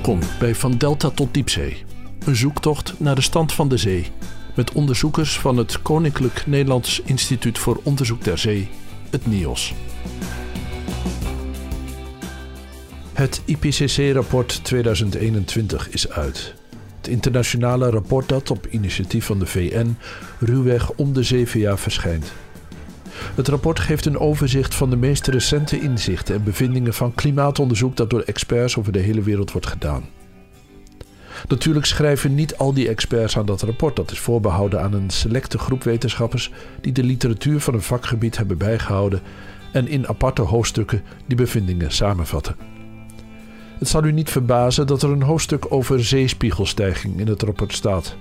Welkom bij Van Delta tot Diepzee. Een zoektocht naar de stand van de zee. Met onderzoekers van het Koninklijk Nederlands Instituut voor Onderzoek der Zee, het NIOS. Het IPCC-rapport 2021 is uit. Het internationale rapport dat op initiatief van de VN ruwweg om de zeven jaar verschijnt. Het rapport geeft een overzicht van de meest recente inzichten en bevindingen van klimaatonderzoek dat door experts over de hele wereld wordt gedaan. Natuurlijk schrijven niet al die experts aan dat rapport. Dat is voorbehouden aan een selecte groep wetenschappers die de literatuur van een vakgebied hebben bijgehouden en in aparte hoofdstukken die bevindingen samenvatten. Het zal u niet verbazen dat er een hoofdstuk over zeespiegelstijging in het rapport staat.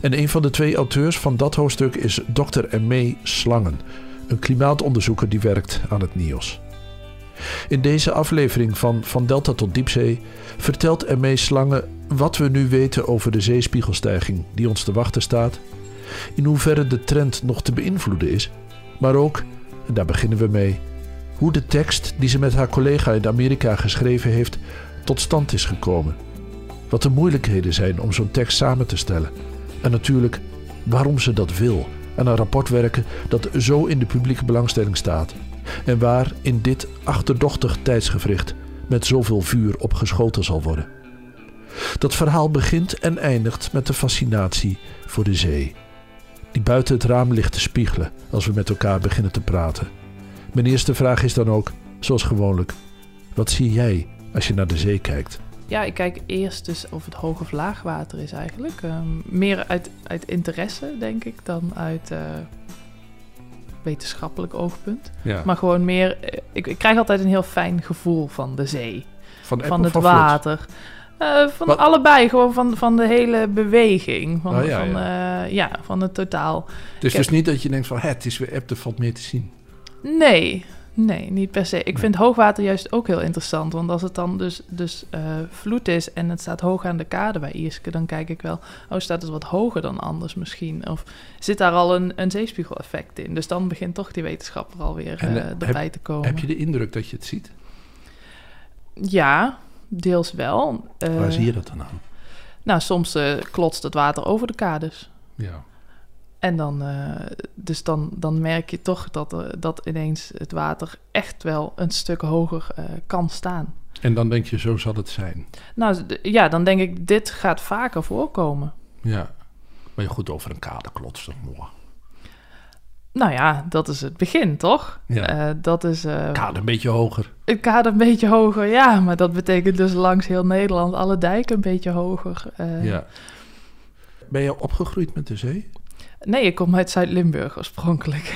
En een van de twee auteurs van dat hoofdstuk is Dr. M.E. Slangen, een klimaatonderzoeker die werkt aan het NIOS. In deze aflevering van Van Delta tot Diepzee vertelt M.E. Slangen wat we nu weten over de zeespiegelstijging die ons te wachten staat, in hoeverre de trend nog te beïnvloeden is, maar ook, en daar beginnen we mee, hoe de tekst die ze met haar collega in Amerika geschreven heeft tot stand is gekomen. Wat de moeilijkheden zijn om zo'n tekst samen te stellen. En natuurlijk waarom ze dat wil aan een rapport werken dat zo in de publieke belangstelling staat. En waar in dit achterdochtig tijdsgevricht met zoveel vuur op geschoten zal worden. Dat verhaal begint en eindigt met de fascinatie voor de zee. Die buiten het raam ligt te spiegelen als we met elkaar beginnen te praten. Mijn eerste vraag is dan ook, zoals gewoonlijk, wat zie jij als je naar de zee kijkt? Ja, ik kijk eerst dus of het hoog of laag water is eigenlijk. Um, meer uit, uit interesse, denk ik, dan uit uh, wetenschappelijk oogpunt. Ja. Maar gewoon meer... Eh, ik, ik, krijg altijd een heel fijn gevoel van de zee. Van, van het water. Uh, van Wat? allebei, gewoon van, van de hele beweging. Van, oh, ja, van, ja. Uh, ja, van het totaal. Het is dus niet dat je denkt van... het is weer app, er valt meer te zien. Nee, Nee, niet per se. Ik vind hoogwater juist ook heel interessant. Want als het dan dus, dus uh, vloed is en het staat hoog aan de kade bij Ierske, dan kijk ik wel, oh, staat het wat hoger dan anders misschien? Of zit daar al een, een zeespiegeleffect in? Dus dan begint toch die wetenschapper alweer uh, erbij te komen. Heb je de indruk dat je het ziet? Ja, deels wel. Waar zie je dat dan aan? Nou, soms klotst het water over de kades. Ja. En dan, uh, dus dan, dan merk je toch dat, uh, dat ineens het water echt wel een stuk hoger uh, kan staan. En dan denk je, zo zal het zijn. Nou ja, dan denk ik, dit gaat vaker voorkomen. Ja, maar je goed over een kade klotsen. Mooi. Nou ja, dat is het begin, toch? Ja. dat is... kade een beetje hoger. Een kade een beetje hoger, ja. Maar dat betekent dus langs heel Nederland alle dijken een beetje hoger. ja. Ben je opgegroeid met de zee? Nee, ik kom uit Zuid-Limburg oorspronkelijk.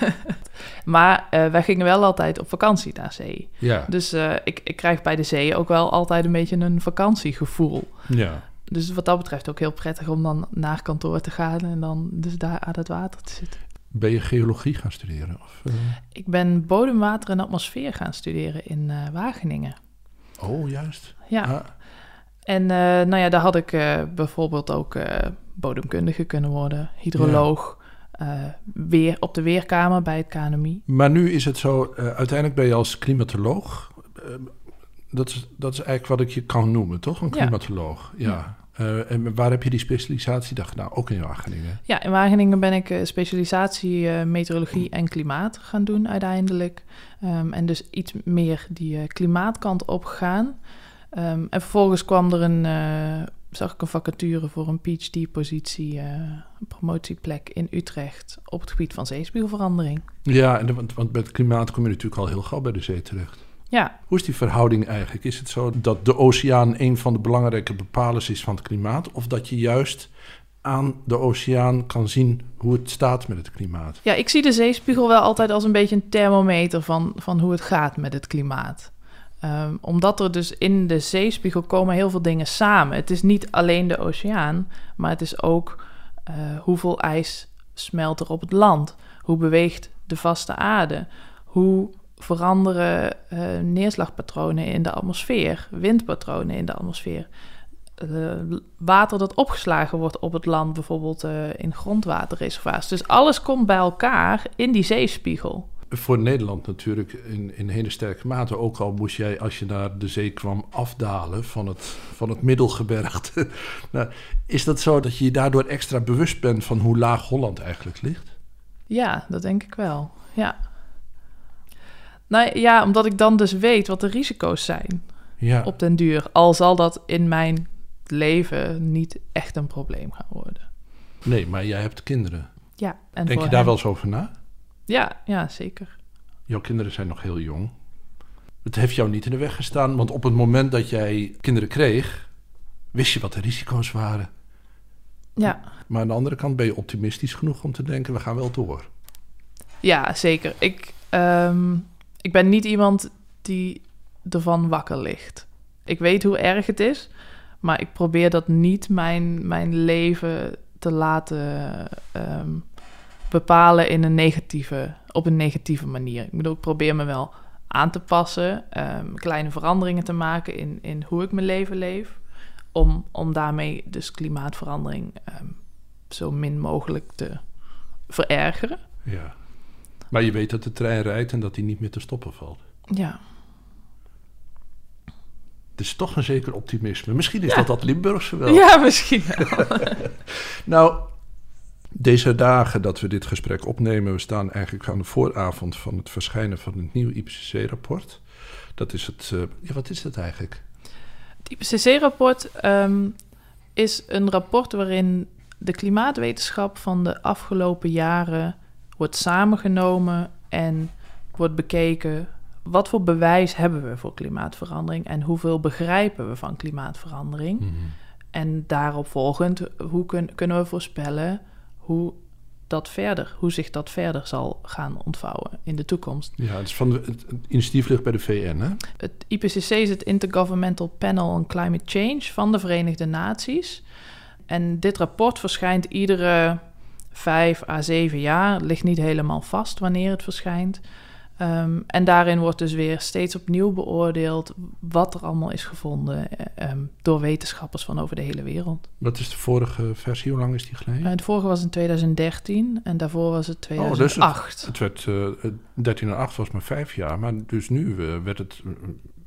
maar uh, wij gingen wel altijd op vakantie naar zee. Ja. Dus uh, ik, ik krijg bij de zee ook wel altijd een beetje een vakantiegevoel. Ja. Dus wat dat betreft ook heel prettig om dan naar kantoor te gaan en dan dus daar aan het water te zitten. Ben je geologie gaan studeren? Of, uh... Ik ben bodemwater en atmosfeer gaan studeren in Wageningen. Oh, juist. Ja. Ah. En nou ja, daar had ik bijvoorbeeld ook bodemkundige kunnen worden, hydroloog. Uh, weer op de weerkamer bij het KNMI. Maar nu is het zo, uh, uiteindelijk ben je als klimatoloog. Uh, dat, is, dat is eigenlijk wat ik je kan noemen, toch? Een klimatoloog. Ja. ja. en waar heb je die specialisatie dan gedaan? Ook in Wageningen? Ja, in Wageningen ben ik specialisatie meteorologie en klimaat gaan doen uiteindelijk. Um, en dus iets meer die klimaatkant op gaan. Um, en vervolgens kwam er een zag ik een vacature voor een PhD-positie, uh, een promotieplek in Utrecht op het gebied van zeespiegelverandering. Ja, en, want, want met klimaat kom je natuurlijk al heel gauw bij de zee terecht. Ja. Hoe is die verhouding eigenlijk? Is het zo dat de oceaan een van de belangrijke bepalers is van het klimaat? Of dat je juist aan de oceaan kan zien hoe het staat met het klimaat? Ja, ik zie de zeespiegel wel altijd als een beetje een thermometer van, van hoe het gaat met het klimaat. Um, omdat er dus in de zeespiegel komen heel veel dingen samen. Het is niet alleen de oceaan, maar het is ook uh, hoeveel ijs smelt er op het land. Hoe beweegt de vaste aarde? Hoe veranderen uh, neerslagpatronen in de atmosfeer, windpatronen in de atmosfeer? Uh, water dat opgeslagen wordt op het land, bijvoorbeeld in grondwaterreservoirs. Dus alles komt bij elkaar in die zeespiegel. Voor Nederland natuurlijk in, in hele sterke mate. Ook al moest jij, als je naar de zee kwam, afdalen van het, van het middelgebergte. nou, is dat zo dat je je daardoor extra bewust bent van hoe laag Holland eigenlijk ligt? Ja, dat denk ik wel. Ja. Nou ja, omdat ik dan dus weet wat de risico's zijn Ja. op den duur. Al zal dat in mijn leven niet echt een probleem gaan worden. Nee, maar jij hebt kinderen. Ja, en Denk je daar wel eens over na? Ja, ja, zeker. Jouw kinderen zijn nog heel jong. Het heeft jou niet in de weg gestaan, want op het moment dat jij kinderen kreeg, wist je wat de risico's waren. Ja, Maar aan de andere kant ben je optimistisch genoeg om te denken, we gaan wel door. ja zeker. Ik, ehm, ik ben niet iemand die ervan wakker ligt. Ik weet hoe erg het is, maar ik probeer dat niet mijn, mijn leven te laten ehm, bepalen in een negatieve, op een negatieve manier. Ik bedoel, ik probeer me wel aan te passen, ehm, kleine veranderingen te maken in, in hoe ik mijn leven leef, om, om daarmee dus klimaatverandering ehm, zo min mogelijk te verergeren. Ja. Maar je weet dat de trein rijdt en dat die niet meer te stoppen valt. Ja. Het is toch een zeker optimisme. Misschien is Ja. dat dat Limburgse wel. Ja, misschien wel. Nou, deze dagen dat we dit gesprek opnemen, we staan eigenlijk aan de vooravond van het verschijnen van het nieuwe IPCC-rapport. Dat is het. eh, ja, wat is dat eigenlijk? Het IPCC-rapport ehm, is een rapport waarin de klimaatwetenschap van de afgelopen jaren wordt samengenomen en wordt bekeken wat voor bewijs hebben we voor klimaatverandering en hoeveel begrijpen we van klimaatverandering. En daarop volgend, hoe kun- kunnen we voorspellen hoe dat verder, hoe zich dat verder zal gaan ontvouwen in de toekomst. Ja, het, is van de, het, het initiatief ligt bij de VN, hè? Het IPCC is het Intergovernmental Panel on Climate Change van de Verenigde Naties. En dit rapport verschijnt iedere vijf à zeven jaar. Het ligt niet helemaal vast wanneer het verschijnt. Ehm, en daarin wordt dus weer steeds opnieuw beoordeeld wat er allemaal is gevonden eh, ehm, door wetenschappers van over de hele wereld. Wat is de vorige versie? Hoe lang is die geleden? Eh, de vorige was in 2013 en daarvoor was het Oh, dus het- 2008. Het werd eh 13 en 8 was maar vijf jaar, maar dus nu eh, werd het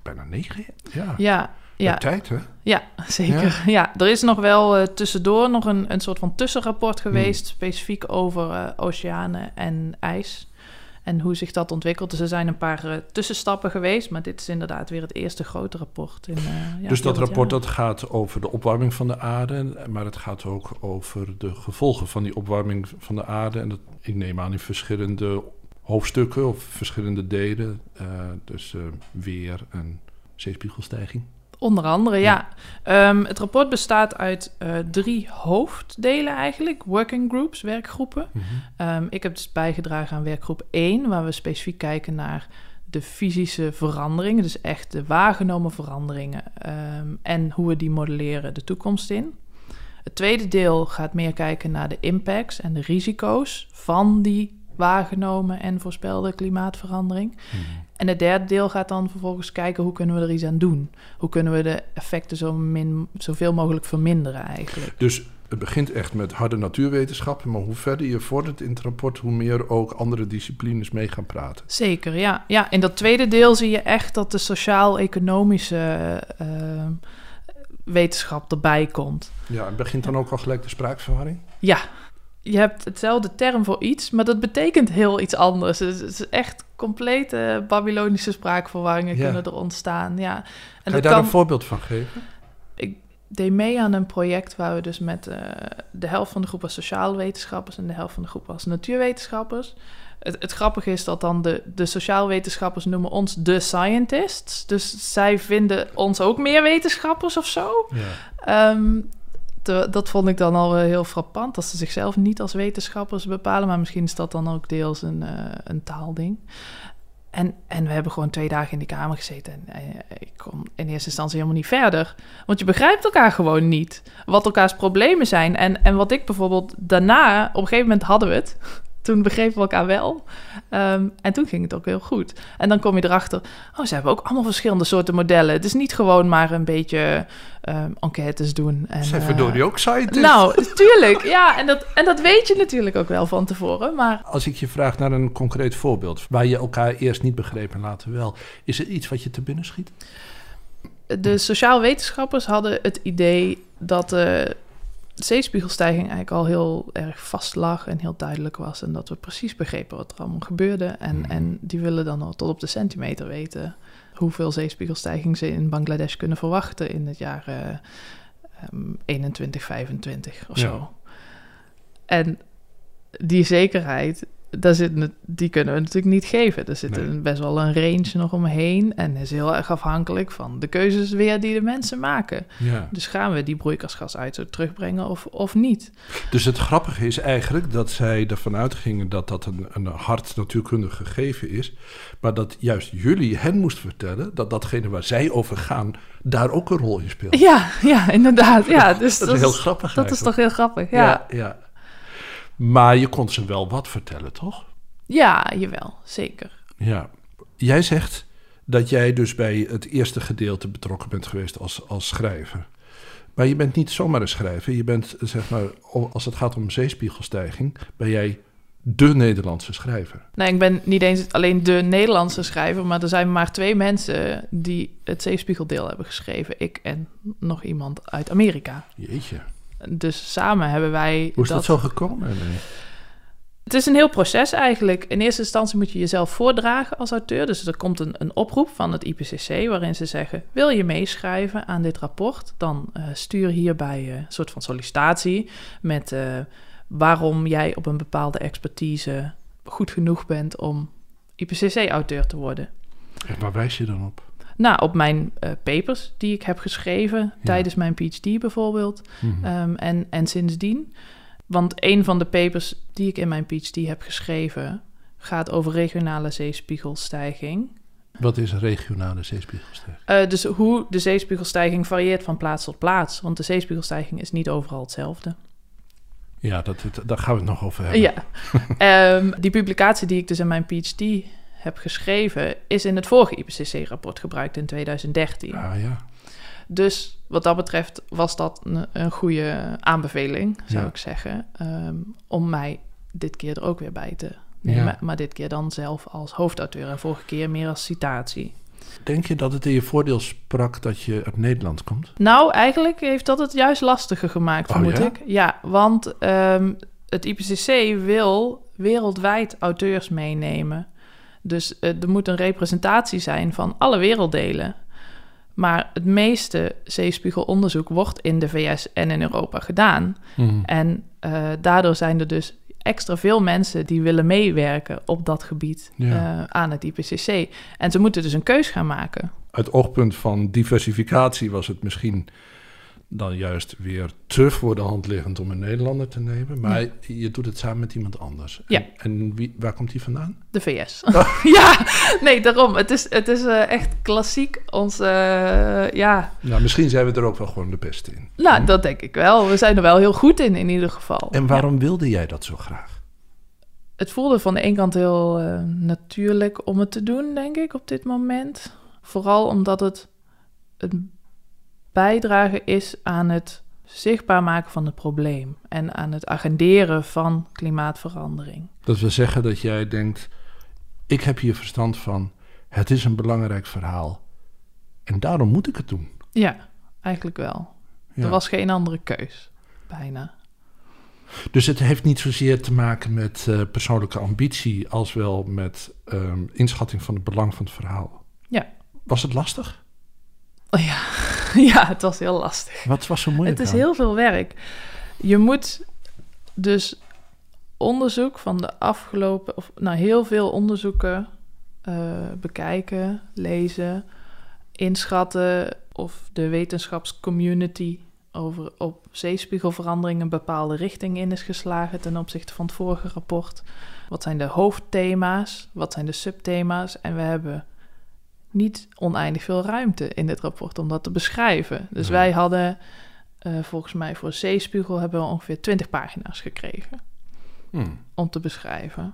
bijna negen jaar. ja, ja. Tijd, hè? Ja, zeker. Ja. er is nog wel tussendoor nog een, een soort van tussenrapport geweest, specifiek over oceanen en ijs. En hoe zich dat ontwikkelt. Dus er zijn een paar eh, tussenstappen geweest, maar dit is inderdaad weer het eerste grote rapport. In, eh, ja, dus dat 400 rapport jaar. dat gaat over de opwarming van de aarde, maar het gaat ook over de gevolgen van die opwarming van de aarde. En dat, ik neem aan in verschillende hoofdstukken of verschillende delen. eh, dus weer en zeespiegelstijging. Onder andere, ja. Ja. Ehm, het rapport bestaat uit eh, drie hoofddelen eigenlijk. Working groups, werkgroepen. Ehm, ik heb dus bijgedragen aan werkgroep 1, waar we specifiek kijken naar de fysische veranderingen, dus echt de waargenomen veranderingen ehm, en hoe we die modelleren de toekomst in. Het tweede deel gaat meer kijken naar de impacts en de risico's van die waargenomen en voorspelde klimaatverandering. En het derde deel gaat dan vervolgens kijken hoe kunnen we er iets aan doen. Hoe kunnen we de effecten zo min, zoveel mogelijk verminderen eigenlijk. Dus het begint echt met harde natuurwetenschappen, maar hoe verder je vordert in het rapport, hoe meer ook andere disciplines mee gaan praten. Zeker, ja. ja. In dat tweede deel zie je echt dat de sociaal-economische eh, wetenschap erbij komt. Ja, en begint dan ook al gelijk de spraakverwarring? Ja, je hebt hetzelfde term voor iets, maar dat betekent heel iets anders. Is- het is echt complete Babylonische spraakverwarringen Ja. kunnen er ontstaan. Ja. En Ga je daar kan, een voorbeeld van geven? ik deed mee aan een project waar we dus met eh, de helft van de groep was sociale wetenschappers en de helft van de groep was natuurwetenschappers. Het, het grappige is dat dan de, de sociaal wetenschappers noemen ons de scientists. Dus zij vinden ons ook meer wetenschappers of zo. Ja. Ehm, dat vond ik dan al wel heel frappant, dat ze zichzelf niet als wetenschappers bepalen. Maar misschien is dat dan ook deels een, eh, een taalding. En, en we hebben gewoon twee dagen in die kamer gezeten. En eh, ik kom in eerste instantie helemaal niet verder. Want je begrijpt elkaar gewoon niet. Wat elkaars problemen zijn. En, en wat ik bijvoorbeeld daarna, op een gegeven moment hadden we het. Toen begrepen we elkaar wel. Ehm, en toen ging het ook heel goed. En dan kom je erachter, oh, ze hebben ook allemaal verschillende soorten modellen. Het is niet gewoon maar een beetje um, enquêtes doen. En, Zijn verdorie uh, ook scientists? Nou, tuurlijk. Ja, en dat, en dat weet je natuurlijk ook wel van tevoren. Maar... Als ik je vraag naar een concreet voorbeeld... waar je elkaar eerst niet begreep en later wel... is er iets wat je te binnen schiet? De sociaal wetenschappers hadden het idee dat de zeespiegelstijging eigenlijk al heel erg vast lag en heel duidelijk was. En dat we precies begrepen wat er allemaal gebeurde. En, Mhm. en die willen dan al tot op de centimeter weten hoeveel zeespiegelstijging ze in Bangladesh kunnen verwachten in het jaar eh um, 21, 25 of Ja. zo. En die zekerheid, daar zit, die kunnen we natuurlijk niet geven. Er zit Nee. een, best wel een range nog omheen en is heel erg afhankelijk van de keuzes weer die de mensen maken. Ja. Dus gaan we die broeikasgasuitstoot terugbrengen of, of niet? Dus het grappige is eigenlijk dat zij ervan uitgingen dat dat een, een hard natuurkundig gegeven is. Maar dat juist jullie hen moest vertellen dat datgene waar zij over gaan daar ook een rol in speelt. Ja, ja, inderdaad. Ja, dus dat, is heel grappig Dat is toch heel grappig, ja. ja. ja. Maar je kon ze wel wat vertellen, toch? Ja, jawel, zeker. Ja. Jij zegt dat jij dus bij het eerste gedeelte betrokken bent geweest als, als schrijver. Maar je bent niet zomaar een schrijver. Je bent, zeg maar, als het gaat om zeespiegelstijging, ben jij de Nederlandse schrijver. Nee, ik ben niet eens alleen de Nederlandse schrijver, maar er zijn maar twee mensen die het zeespiegeldeel hebben geschreven. Ik en nog iemand uit Amerika. Jeetje. Dus samen hebben wij. Hoe is dat, zo gekomen? Het is een heel proces eigenlijk. In eerste instantie moet je jezelf voordragen als auteur. Dus er komt een, een oproep van het IPCC waarin ze zeggen: Wil je meeschrijven aan dit rapport? Dan eh, stuur hierbij eh, een soort van sollicitatie met eh, waarom jij op een bepaalde expertise goed genoeg bent om IPCC-auteur te worden. En waar wijs je dan op? Nou, op mijn eh, papers die ik heb geschreven tijdens mijn PhD bijvoorbeeld. Mhm. Ehm, en, en sindsdien. Want een van de papers die ik in mijn PhD heb geschreven gaat over regionale zeespiegelstijging. Wat is een regionale zeespiegelstijging? Eh, dus hoe de zeespiegelstijging varieert van plaats tot plaats. Want de zeespiegelstijging is niet overal hetzelfde. Ja, dat, dat- daar gaan we het nog over hebben. Ja. Ehm, die publicatie die ik dus in mijn PhD heb geschreven, is in het vorige IPCC-rapport gebruikt in 2013. Ah ja. Dus wat dat betreft was dat een, een goede aanbeveling, zou Ja. ik zeggen. ehm, om mij dit keer er ook weer bij te nemen. Ja. Maar dit keer dan zelf als hoofdauteur en vorige keer meer als citatie. Denk je dat het in je voordeel sprak dat je uit Nederland komt? Nou, eigenlijk heeft dat het juist lastiger gemaakt, Oh, vermoed ja? ik. Ja, want ehm, het IPCC wil wereldwijd auteurs meenemen. Dus eh, er moet een representatie zijn van alle werelddelen. Maar het meeste zeespiegelonderzoek wordt in de VS en in Europa gedaan. En eh, daardoor zijn er dus extra veel mensen die willen meewerken op dat gebied Ja. eh, aan het IPCC. En ze moeten dus een keus gaan maken. Uit oogpunt van diversificatie was het misschien dan juist weer te voor de hand liggend om een Nederlander te nemen. Maar je doet het samen met iemand anders. Ja. En, en wie, waar komt die vandaan? De VS. ja, nee, daarom. Het is, het is eh, echt klassiek. Ons, eh, ja, Nou, misschien zijn we er ook wel gewoon de beste in. nou, dat denk ik wel. We zijn er wel heel goed in, in ieder geval. En waarom wilde jij dat zo graag? Het voelde van de ene kant heel eh, natuurlijk om het te doen, denk ik, op dit moment. Vooral omdat het een bijdrage is aan het zichtbaar maken van het probleem en aan het agenderen van klimaatverandering. Dat wil zeggen dat jij denkt, ik heb hier verstand van, het is een belangrijk verhaal. En daarom moet ik het doen. Ja, eigenlijk wel. Ja. Er was geen andere keus, bijna. Dus het heeft niet zozeer te maken met eh, persoonlijke ambitie, als wel met ehm, inschatting van het belang van het verhaal. Ja. Was het lastig? Oh ja. ja, het was heel lastig. Wat was zo moeilijk Het is aan? heel veel werk. Je moet dus onderzoek van de afgelopen, of nou heel veel onderzoeken eh, bekijken, lezen, inschatten of de wetenschapscommunity over op zeespiegelverandering een bepaalde richting in is geslagen ten opzichte van het vorige rapport. Wat zijn de hoofdthema's? Wat zijn de subthema's? En we hebben niet oneindig veel ruimte in dit rapport om dat te beschrijven. Dus wij hadden eh, volgens mij voor zeespiegel hebben we ongeveer 20 pagina's gekregen. Hmm. om te beschrijven.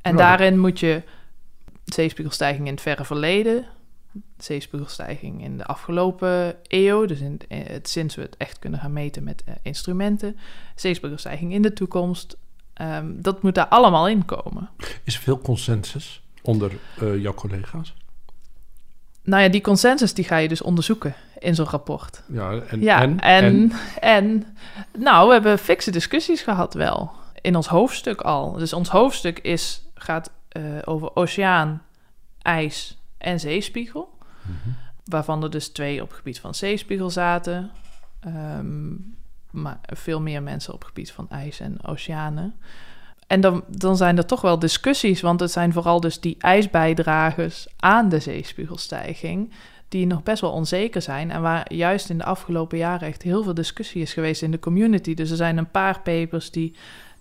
En daarin moet je zeespiegelstijging in het verre verleden, zeespiegelstijging in de afgelopen eeuw, dus in, eh, het, sinds we het echt kunnen gaan meten met eh, instrumenten, zeespiegelstijging in de toekomst, ehm, dat moet daar allemaal in komen. Is er veel consensus onder eh, jouw collega's? Nou ja, die consensus die ga je dus onderzoeken in zo'n rapport. Ja, en, ja, en, en, en, nou, we hebben fikse discussies gehad wel. In ons hoofdstuk al. Dus ons hoofdstuk is, gaat eh, over oceaan, ijs en zeespiegel. Mhm. Waarvan er dus twee op het gebied van zeespiegel zaten. Ehm, maar veel meer mensen op het gebied van ijs en oceanen. En dan, dan zijn er toch wel discussies, want het zijn vooral dus die ijsbijdragers aan de zeespiegelstijging die nog best wel onzeker zijn en waar juist in de afgelopen jaren echt heel veel discussie is geweest in de community. Dus er zijn een paar papers die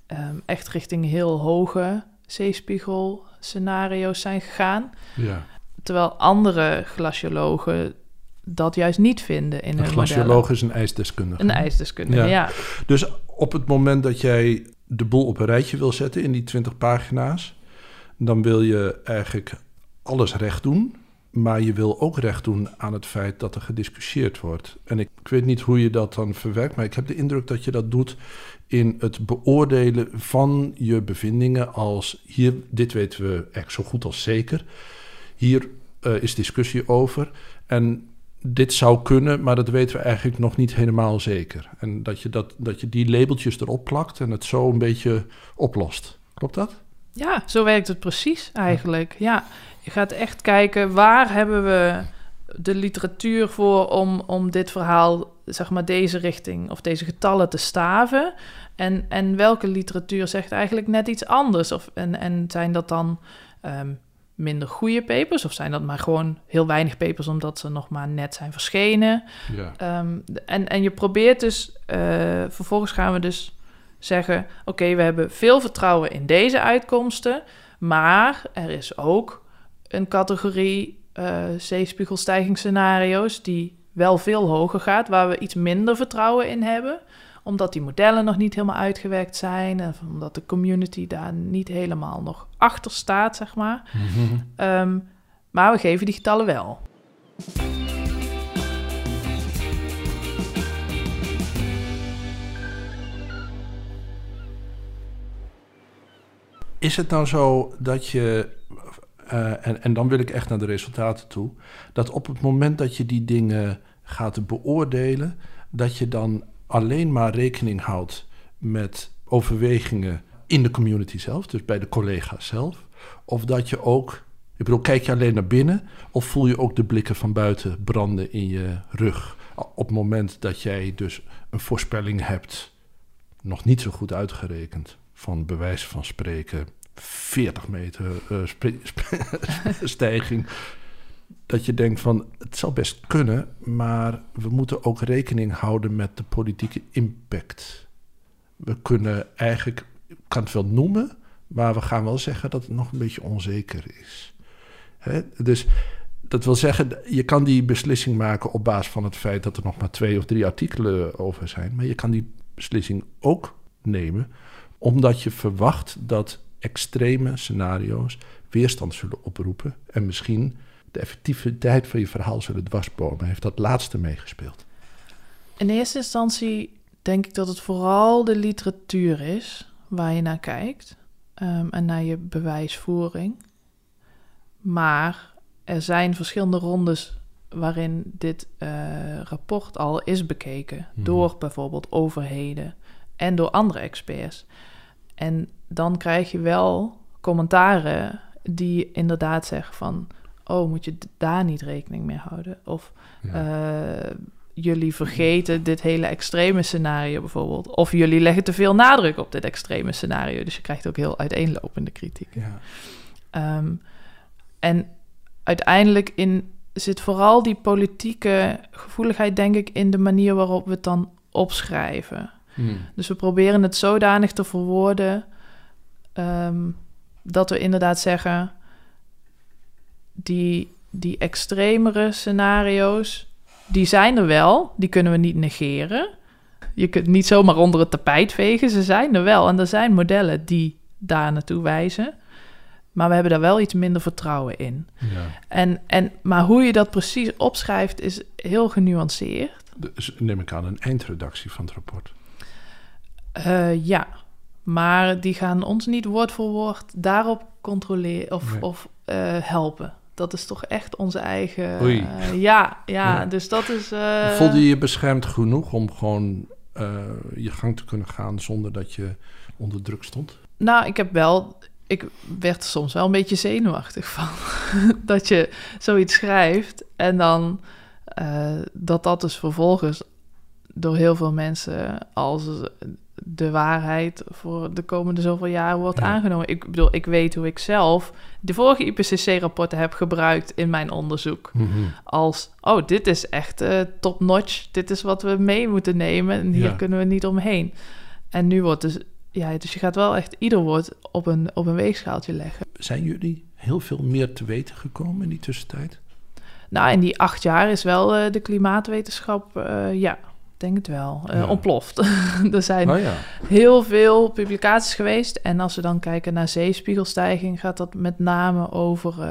ehm, echt richting heel hoge zeespiegelscenario's zijn gegaan, ja. terwijl andere glaciologen dat juist niet vinden in Een hun modellen. glacioloog is een ijsdeskundige. Een ijsdeskundige, Ja. ja. Dus op het moment dat jij de boel op een rijtje wil zetten in die 20 pagina's, dan wil je eigenlijk alles recht doen. Maar je wil ook recht doen aan het feit dat er gediscussieerd wordt. En ik, ik weet niet hoe je dat dan verwerkt, maar ik heb de indruk dat je dat doet in het beoordelen van je bevindingen als hier, dit weten we echt zo goed als zeker. Hier eh, is discussie over. En dit zou kunnen, maar dat weten we eigenlijk nog niet helemaal zeker. En dat je, dat, dat je die labeltjes erop plakt en het zo een beetje oplost. Klopt dat? Ja, zo werkt het precies eigenlijk. Ja, je gaat echt kijken waar hebben we de literatuur voor om, om dit verhaal, zeg maar deze richting of deze getallen te staven. En, en welke literatuur zegt eigenlijk net iets anders? Of, en, en zijn dat dan ehm, minder goede papers of zijn dat maar gewoon heel weinig papers omdat ze nog maar net zijn verschenen? Ja. Ehm, en, en je probeert dus, eh, vervolgens gaan we dus zeggen: Oké, we hebben veel vertrouwen in deze uitkomsten, maar er is ook een categorie eh zeespiegelstijgingsscenario's die wel veel hoger gaat, waar we iets minder vertrouwen in hebben omdat die modellen nog niet helemaal uitgewerkt zijn, of omdat de community daar niet helemaal nog achter staat, zeg maar. Mhm. Ehm, maar we geven die getallen wel. Is het nou zo dat je, eh, en, en dan wil ik echt naar de resultaten toe, dat op het moment dat je die dingen gaat beoordelen, dat je dan alleen maar rekening houdt met overwegingen in de community zelf, dus bij de collega's zelf, of dat je ook, ik bedoel, kijk je alleen naar binnen of voel je ook de blikken van buiten branden in je rug op het moment dat jij dus een voorspelling hebt, nog niet zo goed uitgerekend, van bewijs van spreken 40 meter spe- stijging. Dat je denkt van het zou best kunnen, maar we moeten ook rekening houden met de politieke impact. We kunnen eigenlijk, ik kan het wel noemen, maar we gaan wel zeggen dat het nog een beetje onzeker is. Hè? Dus dat wil zeggen, je kan die beslissing maken op basis van het feit dat er nog maar twee of drie artikelen over zijn. Maar je kan die beslissing ook nemen omdat je verwacht dat extreme scenario's weerstand zullen oproepen en misschien de effectiviteit van je verhaal zullen dwarsbomen. Heeft dat laatste meegespeeld? In eerste instantie denk ik dat het vooral de literatuur is waar je naar kijkt ehm, en naar je bewijsvoering. Maar er zijn verschillende rondes waarin dit eh, rapport al is bekeken Mhm. door bijvoorbeeld overheden en door andere experts. En dan krijg je wel commentaren die inderdaad zeggen van... oh, moet je daar niet rekening mee houden? Of eh, jullie vergeten dit hele extreme scenario bijvoorbeeld. Of jullie leggen te veel nadruk op dit extreme scenario. Dus je krijgt ook heel uiteenlopende kritiek. ja. Ehm, en uiteindelijk in, zit vooral die politieke gevoeligheid, denk ik, in de manier waarop we het dan opschrijven. Hmm. Dus we proberen het zodanig te verwoorden ehm, dat we inderdaad zeggen: die, die extremere scenario's, die zijn er wel, die kunnen we niet negeren. Je kunt niet zomaar onder het tapijt vegen. Ze zijn er wel en er zijn modellen die daar naartoe wijzen. Maar we hebben daar wel iets minder vertrouwen in. Ja. En, en, maar hoe je dat precies opschrijft is heel genuanceerd. Dus neem ik aan een eindredactie van het rapport. Uh, ja, maar die gaan ons niet woord voor woord daarop controleren of, Nee. of uh, helpen. Dat is toch echt onze eigen. Oei. Uh, ja, ja, Ja. dus dat is. Uh, Voelde je je beschermd genoeg om gewoon eh, je gang te kunnen gaan zonder dat je onder druk stond? Nou, ik heb wel. Ik werd er soms wel een beetje zenuwachtig van. dat je zoiets schrijft en dan dat dat dus vervolgens door heel veel mensen als de waarheid voor de komende zoveel jaar wordt Ja. aangenomen. Ik bedoel, ik weet hoe ik zelf de vorige IPCC-rapporten heb gebruikt in mijn onderzoek. Als, oh, dit is echt uh, top-notch. Dit is wat we mee moeten nemen en hier Ja. kunnen we niet omheen. En nu wordt dus, ja, dus je gaat wel echt ieder woord op een, op een weegschaaltje leggen. Zijn jullie heel veel meer te weten gekomen in die tussentijd? Nou, in die acht jaar is wel uh, de klimaatwetenschap, uh, ja, denk het wel, uh, Ja. ontploft. er zijn Oh ja. heel veel publicaties geweest. En als we dan kijken naar zeespiegelstijging, gaat dat met name over uh,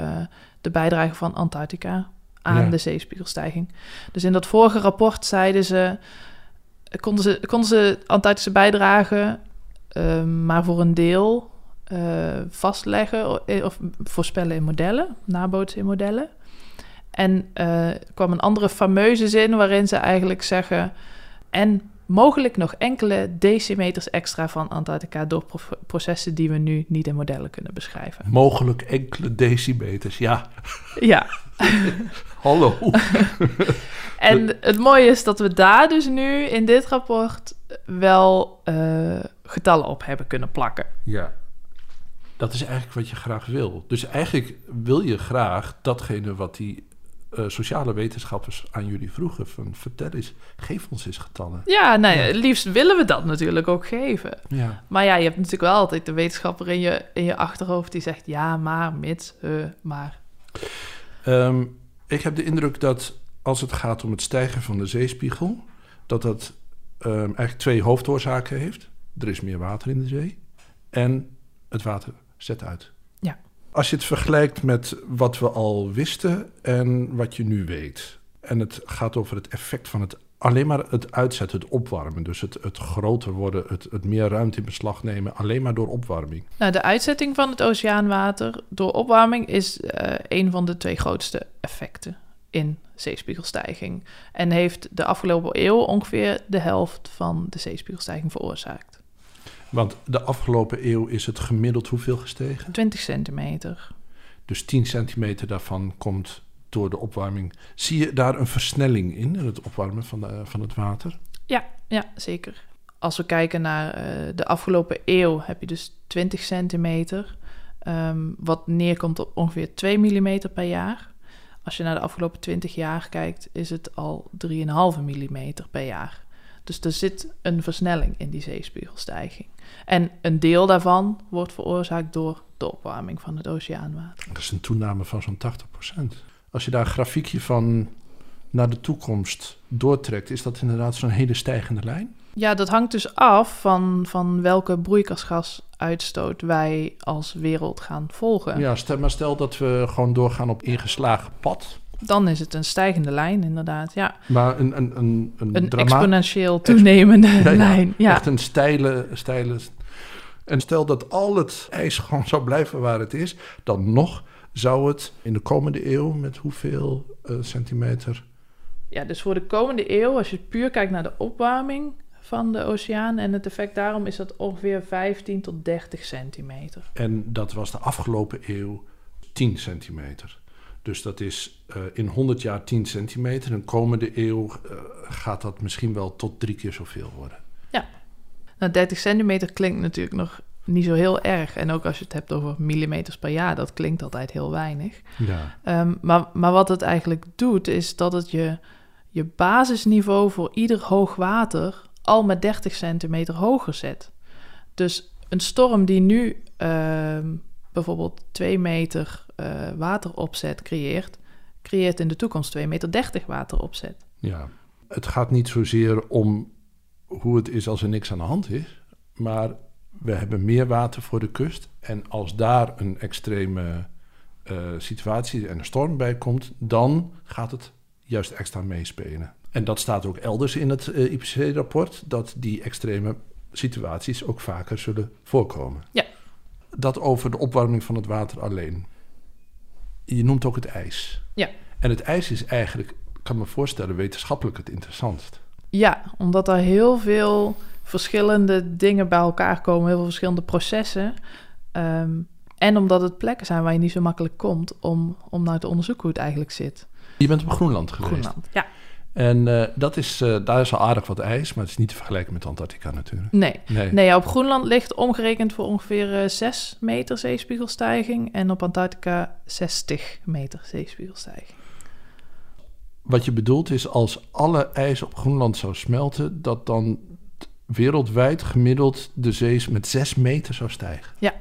de bijdrage van Antarctica aan Ja. de zeespiegelstijging. Dus in dat vorige rapport zeiden ze, konden ze, konden ze Antarctische bijdrage uh, maar voor een deel uh, vastleggen of voorspellen in modellen, nabootsen in modellen. En uh, kwam een andere fameuze zin waarin ze eigenlijk zeggen... en mogelijk nog enkele decimeters extra van Antarctica... door pro processen die we nu niet in modellen kunnen beschrijven. Mogelijk enkele decimeters, ja. Ja. Hallo. en het mooie is dat we daar dus nu in dit rapport... wel uh, getallen op hebben kunnen plakken. Ja. Dat is eigenlijk wat je graag wil. Dus eigenlijk wil je graag datgene wat die uh, sociale wetenschappers aan jullie vroegen. Van vertel eens, geef ons eens getallen. Ja, nou ja, liefst willen we dat natuurlijk ook geven. Ja. Maar ja, je hebt natuurlijk wel altijd de wetenschapper in je, in je achterhoofd die zegt ja, maar, mits, uh, maar. Um, ik heb de indruk dat als het gaat om het stijgen van de zeespiegel, dat dat um, eigenlijk twee hoofdoorzaken heeft. Er is meer water in de zee en het water zet uit. Als je het vergelijkt met wat we al wisten en wat je nu weet. En het gaat over het effect van het alleen maar het uitzetten, het opwarmen. Dus het, het groter worden, het, het meer ruimte in beslag nemen, alleen maar door opwarming. Nou, de uitzetting van het oceaanwater door opwarming is uh, een van de twee grootste effecten in zeespiegelstijging. En heeft de afgelopen eeuw ongeveer de helft van de zeespiegelstijging veroorzaakt. Want de afgelopen eeuw is het gemiddeld hoeveel gestegen? 20 centimeter. Dus 10 centimeter daarvan komt door de opwarming. Zie je daar een versnelling in, in het opwarmen van, de, van het water? Ja, ja, zeker. Als we kijken naar uh, de afgelopen eeuw, heb je dus 20 centimeter. Um, wat neerkomt op ongeveer 2 mm per jaar. Als je naar de afgelopen 20 jaar kijkt, is het al 3,5 mm per jaar. Dus er zit een versnelling in die zeespiegelstijging. En een deel daarvan wordt veroorzaakt door de opwarming van het oceaanwater. Dat is een toename van zo'n 80%. Als je daar een grafiekje van naar de toekomst doortrekt, is dat inderdaad zo'n hele stijgende lijn? Ja, dat hangt dus af van, van welke broeikasgasuitstoot wij als wereld gaan volgen. Ja, stel, maar stel dat we gewoon doorgaan op ingeslagen pad. Dan is het een stijgende lijn, inderdaad. Ja. Maar een, een, een, een, exponentieel toenemende ja, lijn. Ja. Echt een steile, steile. En stel dat al het ijs gewoon zou blijven waar het is, dan nog zou het in de komende eeuw met hoeveel uh, centimeter? Ja, dus voor de komende eeuw, als je puur kijkt naar de opwarming van de oceaan en het effect daarom, is dat ongeveer 15 tot 30 centimeter. En dat was de afgelopen eeuw 10 centimeter. Dus dat is uh, in 100 jaar 10 centimeter. En de komende eeuw uh, gaat dat misschien wel tot drie keer zoveel worden. Ja, nou 30 centimeter klinkt natuurlijk nog niet zo heel erg. En ook als je het hebt over millimeters per jaar, dat klinkt altijd heel weinig. Ja. Um, maar, maar wat het eigenlijk doet, is dat het je, je basisniveau voor ieder hoog water al met 30 centimeter hoger zet. Dus een storm die nu uh, bijvoorbeeld 2 meter uh, wateropzet creëert, creëert in de toekomst 2 meter 30 wateropzet. Ja, het gaat niet zozeer om hoe het is als er niks aan de hand is. Maar we hebben meer water voor de kust. En als daar een extreme eh, situatie en een storm bij komt, dan gaat het juist extra meespelen. En dat staat ook elders in het uh, IPCC-rapport, dat die extreme situaties ook vaker zullen voorkomen. Ja. Dat over de opwarming van het water alleen. Je noemt ook het ijs. Ja. En het ijs is eigenlijk, kan me voorstellen, wetenschappelijk het interessantst. Ja, omdat er heel veel verschillende dingen bij elkaar komen, heel veel verschillende processen. Ehm, en omdat het plekken zijn waar je niet zo makkelijk komt om, om nou te onderzoeken hoe het eigenlijk zit. Je bent op Groenland geweest. Groenland, ja. En uh, dat is, uh, daar is al aardig wat ijs, maar het is niet te vergelijken met Antarctica natuurlijk. Nee, nee. nee op Groenland ligt omgerekend voor ongeveer uh, 6 meter zeespiegelstijging en op Antarctica 60 meter zeespiegelstijging. Wat je bedoelt is als alle ijs op Groenland zou smelten, dat dan wereldwijd gemiddeld de zee met 6 meter zou stijgen. Ja.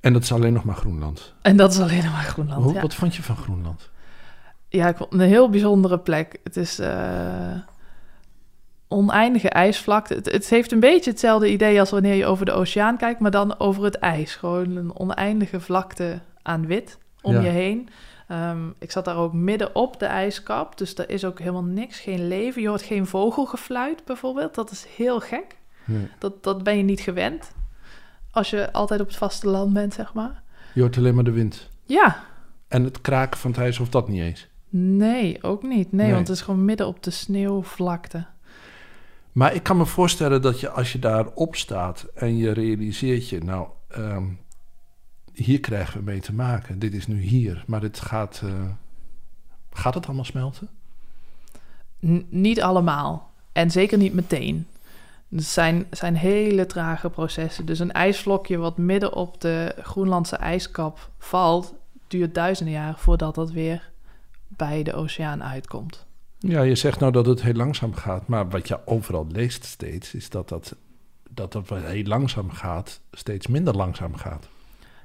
En dat is alleen nog maar Groenland. En dat is alleen nog maar Groenland. Hoe, ja. Wat vond je van Groenland? Ja, ik vond het een heel bijzondere plek. Het is uh, oneindige ijsvlakte. Het, het, heeft een beetje hetzelfde idee als wanneer je over de oceaan kijkt, maar dan over het ijs. Gewoon een oneindige vlakte aan wit om ja. je heen. Um, ik zat daar ook midden op de ijskap, dus er is ook helemaal niks, geen leven. Je hoort geen vogelgefluit bijvoorbeeld, dat is heel gek. Nee. Dat, dat ben je niet gewend als je altijd op het vasteland bent, zeg maar. Je hoort alleen maar de wind. Ja. En het kraken van het ijs of dat niet eens? Nee, ook niet. Nee, nee, want het is gewoon midden op de sneeuwvlakte. Maar ik kan me voorstellen dat je als je daarop staat en je realiseert je, nou, um, hier krijgen we mee te maken. Dit is nu hier, maar dit gaat. Uh, gaat het allemaal smelten? N niet allemaal. En zeker niet meteen. Het zijn, zijn hele trage processen. Dus een ijsvlokje wat midden op de Groenlandse ijskap valt, duurt duizenden jaar voordat dat weer bij de oceaan uitkomt. Ja, je zegt nou dat het heel langzaam gaat, maar wat je overal leest steeds, is dat dat, dat, dat wat heel langzaam gaat, steeds minder langzaam gaat.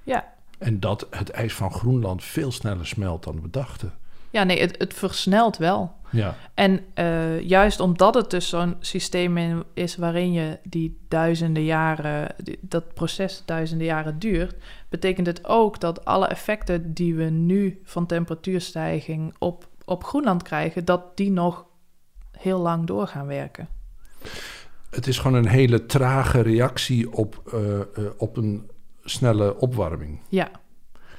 Ja. En dat het ijs van Groenland veel sneller smelt dan we dachten. Ja, nee, het, het versnelt wel. Ja. En uh, juist omdat het dus zo'n systeem is waarin je die duizenden jaren, die, dat proces duizenden jaren duurt, betekent het ook dat alle effecten die we nu van temperatuurstijging op, op Groenland krijgen, dat die nog heel lang door gaan werken. Het is gewoon een hele trage reactie op, uh, uh, op een snelle opwarming. Ja.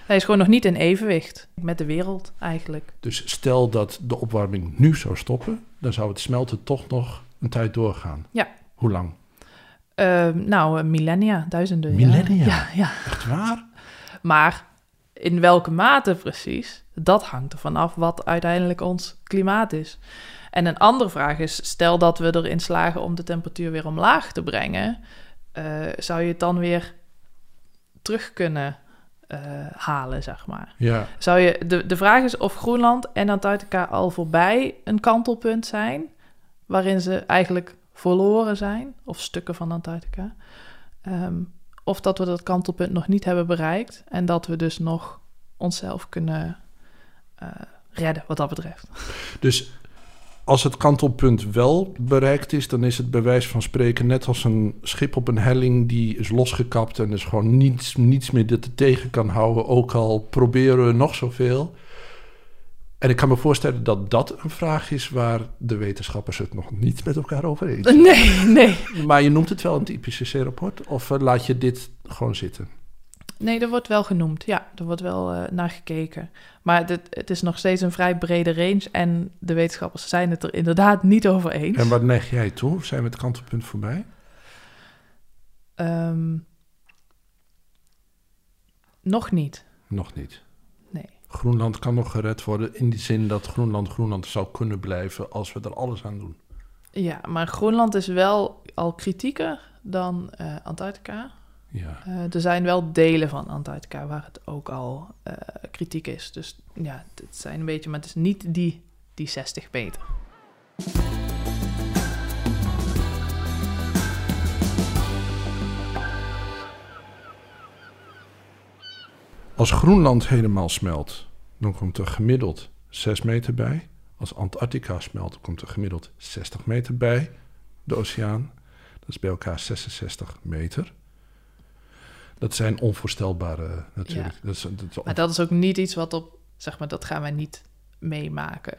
Hij is gewoon nog niet in evenwicht met de wereld eigenlijk. Dus stel dat de opwarming nu zou stoppen, dan zou het smelten toch nog een tijd doorgaan. Ja. Hoe lang? Uh, nou, millennia, duizenden Millennia? Ja, ja. Echt waar? Maar in welke mate precies, dat hangt ervan af wat uiteindelijk ons klimaat is. En een andere vraag is, stel dat we erin slagen om de temperatuur weer omlaag te brengen, uh, zou je het dan weer terug kunnen uh, halen, zeg maar. Ja. Zou je, de, de vraag is of Groenland en Antarctica al voorbij een kantelpunt zijn, waarin ze eigenlijk verloren zijn, of stukken van Antarctica. Um, of dat we dat kantelpunt nog niet hebben bereikt en dat we dus nog onszelf kunnen uh, redden wat dat betreft. Dus als het kantelpunt wel bereikt is, dan is het bij wijze van spreken net als een schip op een helling die is losgekapt en dus gewoon niets, niets meer dit er tegen kan houden, ook al proberen we nog zoveel. En ik kan me voorstellen dat dat een vraag is waar de wetenschappers het nog niet met elkaar over eens zijn. Nee, nee. Maar je noemt het wel een IPCC-rapport of laat je dit gewoon zitten? Nee, er wordt wel genoemd. Ja, er wordt wel uh, naar gekeken. Maar dit, het is nog steeds een vrij brede range. En de wetenschappers zijn het er inderdaad niet over eens. En wat neig jij toe? Zijn we het kantelpunt voorbij? Um, nog niet. Nog niet. Nee. Groenland kan nog gered worden in die zin dat Groenland Groenland zou kunnen blijven als we er alles aan doen. Ja, maar Groenland is wel al kritieker dan uh, Antarctica. Ja. Uh, er zijn wel delen van Antarctica waar het ook al uh, kritiek is. Dus ja, het zijn een beetje, maar het is niet die, die 60 meter. Als Groenland helemaal smelt, dan komt er gemiddeld 6 meter bij. Als Antarctica smelt, komt er gemiddeld 60 meter bij de oceaan. Dat is bij elkaar 66 meter. Dat zijn onvoorstelbare natuurlijk. Ja. Dat is, dat is Maar dat is ook niet iets wat op, zeg maar, dat gaan wij niet meemaken.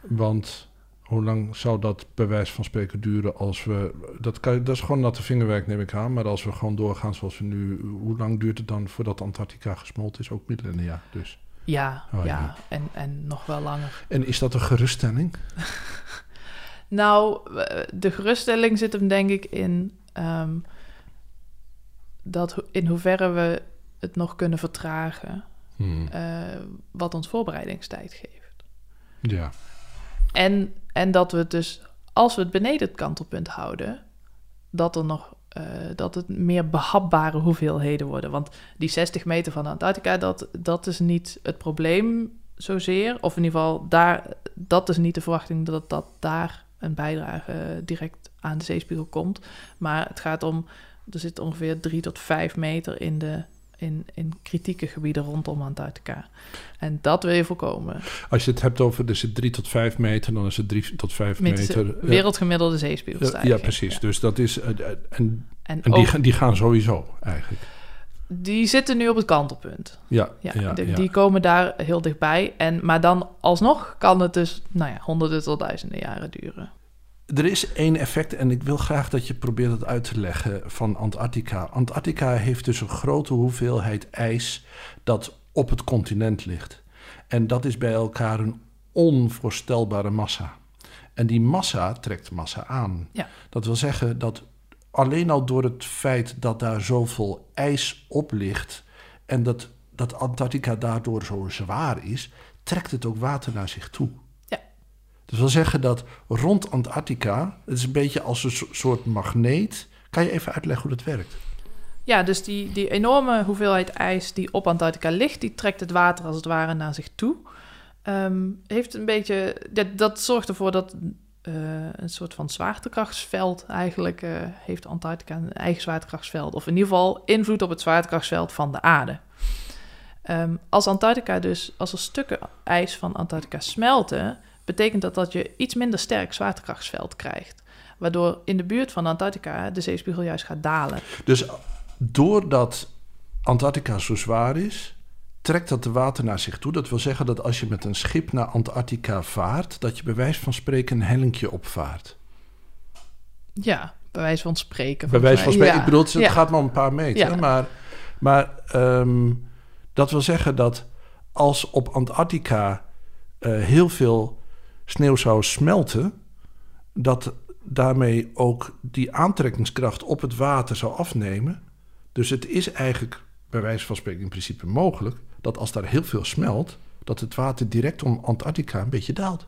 Want hoe lang zou dat bij wijze van spreken duren als we... Dat, kan, dat is gewoon natte vingerwerk, neem ik aan. Maar als we gewoon doorgaan zoals we nu... Hoe lang duurt het dan voordat Antarctica gesmolten is? Ook millennia dus. Ja, Oh, ja, ja. En, en nog wel langer. En is dat een geruststelling? Nou, de geruststelling zit hem denk ik in ehm, dat in hoeverre we het nog kunnen vertragen, Hmm. eh, wat ons voorbereidingstijd geeft. Ja. En, en dat we het dus, als we het beneden het kantelpunt houden, dat er nog eh, dat het meer behapbare hoeveelheden worden. Want die 60 meter van Antarctica, dat, dat is niet het probleem zozeer. Of in ieder geval, daar, dat is niet de verwachting dat dat daar een bijdrage direct aan de zeespiegel komt. Maar het gaat om, er zit ongeveer 3 tot 5 meter in de in, in kritieke gebieden rondom Antarctica. En dat wil je voorkomen. Als je het hebt over dus het 3 tot 5 meter, dan is het 3 tot 5 Met meter. eh, wereldgemiddelde eh, zeespiegelstijging. ja, precies. Ja. Dus dat is. eh, eh, en En, en die, ook, die gaan sowieso eigenlijk. die zitten nu op het kantelpunt. Ja, Ja, ja, de- ja. die komen daar heel dichtbij. En, maar dan alsnog kan het dus nou ja, honderden tot duizenden jaren duren. Er is één effect en ik wil graag dat je probeert het uit te leggen van Antarctica. Antarctica heeft dus een grote hoeveelheid ijs dat op het continent ligt. En dat is bij elkaar een onvoorstelbare massa. En die massa trekt massa aan. Ja. Dat wil zeggen dat alleen al door het feit dat daar zoveel ijs op ligt en dat, dat Antarctica daardoor zo zwaar is, trekt het ook water naar zich toe. Dat wil zeggen dat rond Antarctica, het is een beetje als een so- soort magneet. Kan je even uitleggen hoe dat werkt? Ja, dus die, die enorme hoeveelheid ijs die op Antarctica ligt, die trekt het water als het ware naar zich toe. Ehm, heeft een beetje, dat, dat zorgt ervoor dat eh, een soort van zwaartekrachtsveld eigenlijk eh, heeft Antarctica een eigen zwaartekrachtsveld. Of in ieder geval invloed op het zwaartekrachtsveld van de aarde. Ehm, als Antarctica dus, als er stukken ijs van Antarctica smelten, betekent dat dat je iets minder sterk zwaartekrachtsveld krijgt. Waardoor in de buurt van Antarctica de zeespiegel juist gaat dalen. Dus doordat Antarctica zo zwaar is, trekt dat de water naar zich toe. Dat wil zeggen dat als je met een schip naar Antarctica vaart, dat je bij wijze van spreken een hellinkje opvaart. Ja, bij wijze van spreken. Bij wijze van spreken, Ja. ik bedoel, het Ja. gaat maar om een paar meter. Ja. Maar, maar ehm, dat wil zeggen dat als op Antarctica eh, heel veel sneeuw zou smelten, dat daarmee ook die aantrekkingskracht op het water zou afnemen. Dus het is eigenlijk, bij wijze van spreken, in principe mogelijk dat als daar heel veel smelt, dat het water direct om Antarctica een beetje daalt.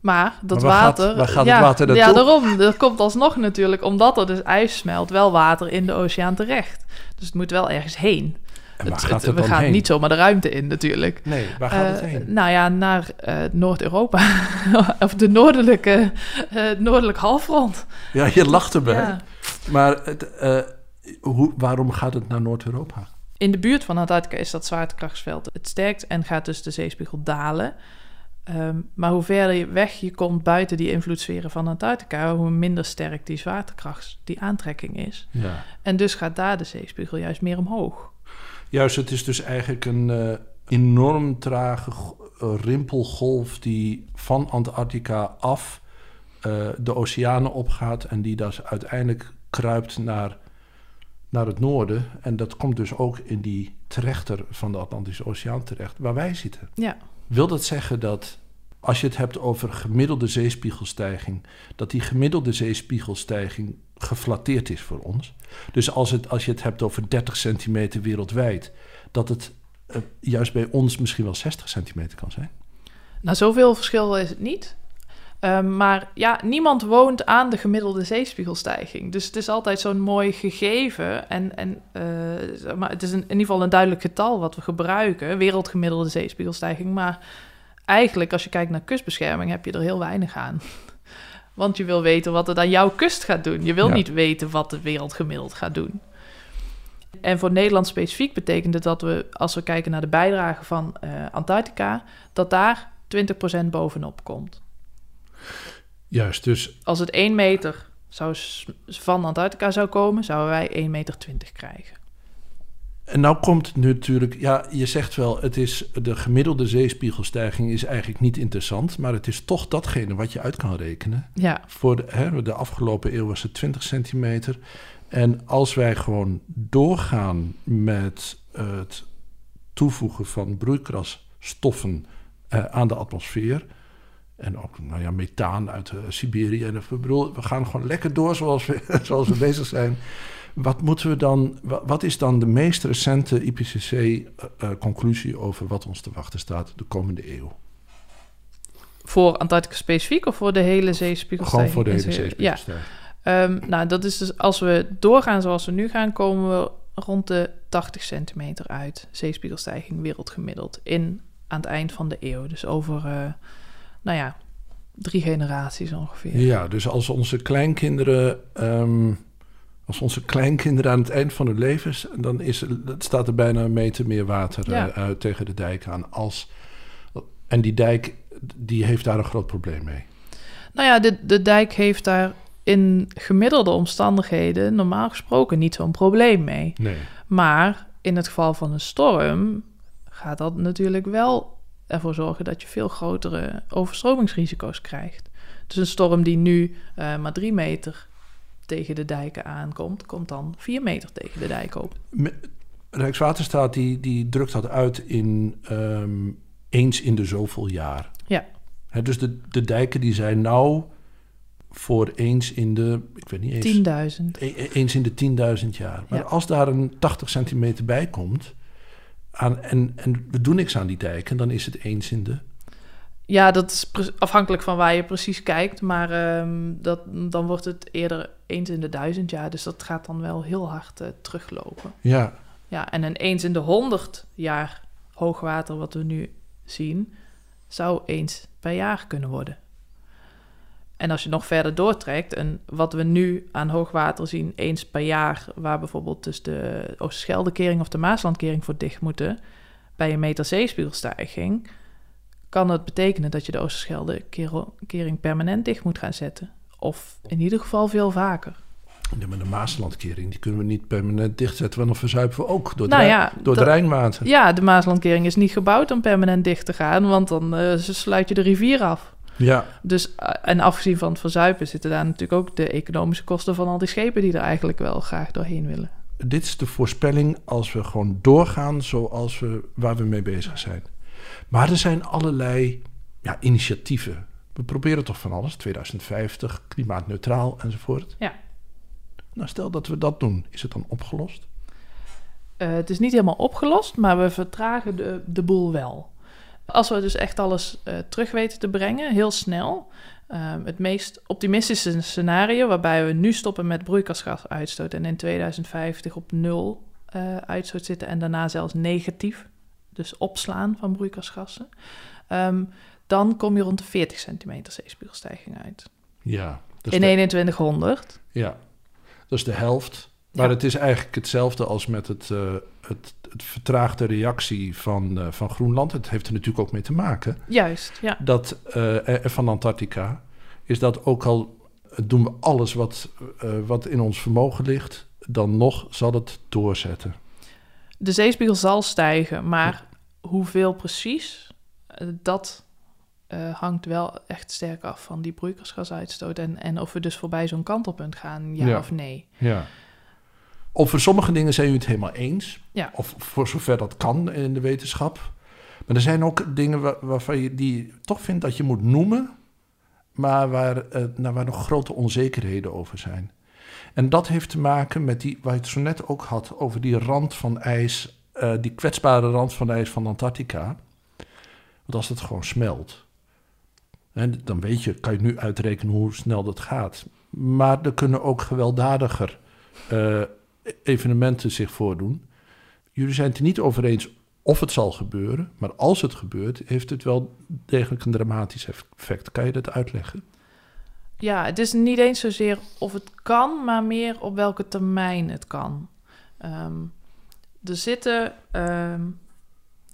Maar dat Maar waar gaat- water... waar gaat het ja, water Ja, naartoe? daarom. Er komt alsnog natuurlijk, omdat er dus ijs smelt, wel water in de oceaan terecht. Dus het moet wel ergens heen. Het- gaat het- het we gaan heen? niet zomaar de ruimte in natuurlijk. Nee, waar gaat het Eh, heen? Nou ja, naar eh, Noord-Europa. of de noordelijke, het noordelijk halfrond. Ja, je lacht erbij. Ja. Maar het, hoe, waarom gaat het naar Noord-Europa? In de buurt van Antarctica is dat zwaartekrachtsveld het sterkst en gaat dus de zeespiegel dalen. Ehm, maar hoe verder je weg je komt buiten die invloedssferen van Antarctica, hoe minder sterk die zwaartekracht, die aantrekking is. Ja. En dus gaat daar de zeespiegel juist meer omhoog. Juist, het is dus eigenlijk een eh, enorm trage eh, rimpelgolf die van Antarctica af eh, de oceanen opgaat en die dus uiteindelijk kruipt naar, naar het noorden. En dat komt dus ook in die trechter van de Atlantische Oceaan terecht, waar wij zitten. Ja, Wil dat zeggen dat als je het hebt over gemiddelde zeespiegelstijging, dat die gemiddelde zeespiegelstijging geflatteerd is voor ons? Dus als, het, als je het hebt over 30 centimeter wereldwijd, dat het eh, juist bij ons misschien wel 60 centimeter kan zijn? nou zoveel verschil is het niet. Ehm, maar ja, niemand woont aan de gemiddelde zeespiegelstijging. Dus het is altijd zo'n mooi gegeven. En, en eh, maar het is in ieder geval een duidelijk getal wat we gebruiken. Wereldgemiddelde zeespiegelstijging. Maar eigenlijk, als je kijkt naar kustbescherming, heb je er heel weinig aan. Want je wil weten wat het aan jouw kust gaat doen. Je wil Ja. niet weten wat het wereldgemiddeld gaat doen. En voor Nederland specifiek betekent het dat we, als we kijken naar de bijdrage van eh, Antarctica, dat daar 20% bovenop komt. Juist, dus Als het 1 meter zou van Antarctica zou komen, zouden wij 1,20 meter krijgen. En nou komt het natuurlijk, ja, je zegt wel, het is de gemiddelde zeespiegelstijging is eigenlijk niet interessant, maar het is toch datgene wat je uit kan rekenen. Ja, Voor de, hè, de afgelopen eeuw was het 20 centimeter. En als wij gewoon doorgaan met het toevoegen van broeikrasstoffen eh, aan de atmosfeer. En ook nou ja, methaan uit eh, Siberië. En ik bedoel, we gaan gewoon lekker door zoals we, zoals we bezig zijn. Wat moeten we dan? wa- Wat is dan de meest recente IPCC-conclusie over wat ons te wachten staat de komende eeuw? voor Antarctica specifiek of voor de hele Gewoon zeespiegelstijging? voor de hele Ja, zeespiegelstijging. Ehm, nou, dat is dus als we doorgaan zoals we nu gaan, komen we rond de 80 centimeter uit. Zeespiegelstijging wereldgemiddeld in aan het eind van de eeuw. Dus over, eh, nou ja, drie generaties ongeveer. Ja, dus als onze kleinkinderen, ehm, als onze kleinkinderen aan het eind van hun leven, dan is, er- staat er bijna een meter meer water Ja. eh, uit tegen de dijk aan. Als, en die dijk, die heeft daar een groot probleem mee. Nou ja, de, de dijk heeft daar in gemiddelde omstandigheden normaal gesproken niet zo'n probleem mee. Nee. Maar in het geval van een storm gaat dat natuurlijk wel ervoor zorgen dat je veel grotere overstromingsrisico's krijgt. Dus een storm die nu eh, maar drie meter tegen de dijken aankomt, komt dan vier meter tegen de dijk op. Rijkswaterstaat die, die drukt dat uit in ehm, eens in de zoveel jaar. Ja. Dus de, de dijken die zijn nou voor eens in de, ik weet niet eens, 10.000. E- e- eens in de 10.000 jaar. Maar Ja. als daar een 80 centimeter bij komt... Aan, en, en we doen niks aan die dijken... dan is het eens in de... Ja, dat is afhankelijk van waar je precies kijkt. Maar ehm, dat, dan wordt het eerder eens in de duizend jaar. Dus dat gaat dan wel heel hard eh, teruglopen. Ja, Ja, en een eens in de honderd jaar hoogwater wat we nu zien, zou eens per jaar kunnen worden. En als je nog verder doortrekt, en wat we nu aan hoogwater zien eens per jaar, waar bijvoorbeeld dus de Oosterscheldekering of de Maaslandkering voor dicht moeten, bij een meter zeespiegelstijging, kan het betekenen dat je de Oosterscheldekering permanent dicht moet gaan zetten. Of in ieder geval veel vaker. Ja, maar de Maaslandkering... die kunnen we niet permanent dichtzetten... want dan verzuipen we ook door, het Nou ja, door het dat- Rijnwater. Ja, de Maaslandkering is niet gebouwd om permanent dicht te gaan, want dan eh, sluit je de rivier af. Ja, Dus, eh, en afgezien van het verzuipen zitten daar natuurlijk ook de economische kosten van al die schepen die er eigenlijk wel graag doorheen willen. dit is de voorspelling als we gewoon doorgaan... zoals we, waar we mee bezig zijn. Maar er zijn allerlei ja, initiatieven. We proberen toch van alles. 2050, klimaatneutraal enzovoort. Ja. Nou, stel dat we dat doen. Is het dan opgelost? Eh, het is niet helemaal opgelost, maar we vertragen de, de boel wel. Als we dus echt alles eh, terug weten te brengen, heel snel. eh, het meest optimistische scenario, waarbij we nu stoppen met broeikasgasuitstoot en in 2050 op nul eh, uitstoot zitten en daarna zelfs negatief, opslaan van broeikasgassen. Ehm, dan kom je rond de 40 centimeter zeespiegelstijging uit. Ja. Is In de- 2100. Ja, dat is de helft. Maar Ja. het is eigenlijk hetzelfde als met het, eh, het, het vertraagde reactie van, eh, van Groenland. Het heeft er natuurlijk ook mee te maken. Juist, ja. Dat, eh, van Antarctica. Is dat ook al doen we alles wat, wat in ons vermogen ligt... dan nog zal het doorzetten. De zeespiegel zal stijgen, maar hoeveel precies, eh, dat eh, hangt wel echt sterk af van die broeikasgasuitstoot. En, en of we dus voorbij zo'n kantelpunt gaan, ja, Ja. of nee. Ja. Over sommige dingen zijn jullie het helemaal eens. Ja. Of voor zover dat kan in de wetenschap. Maar er zijn ook dingen wa- waarvan je die toch vindt dat je moet noemen, maar waar, eh, nou, waar nog grote onzekerheden over zijn. En dat heeft te maken met die, waar je het zo net ook had, over die rand van ijs, eh, die kwetsbare rand van ijs van Antarctica. Want als het gewoon smelt, dan weet je, kan je nu uitrekenen hoe snel dat gaat. Maar er kunnen ook gewelddadiger eh, evenementen zich voordoen. Jullie zijn het er niet over eens of het zal gebeuren, maar als het gebeurt, heeft het wel degelijk een dramatisch effect. Kan je dat uitleggen? Ja, het is niet eens zozeer of het kan, maar meer op welke termijn het kan. Ehm, er zitten. ehm,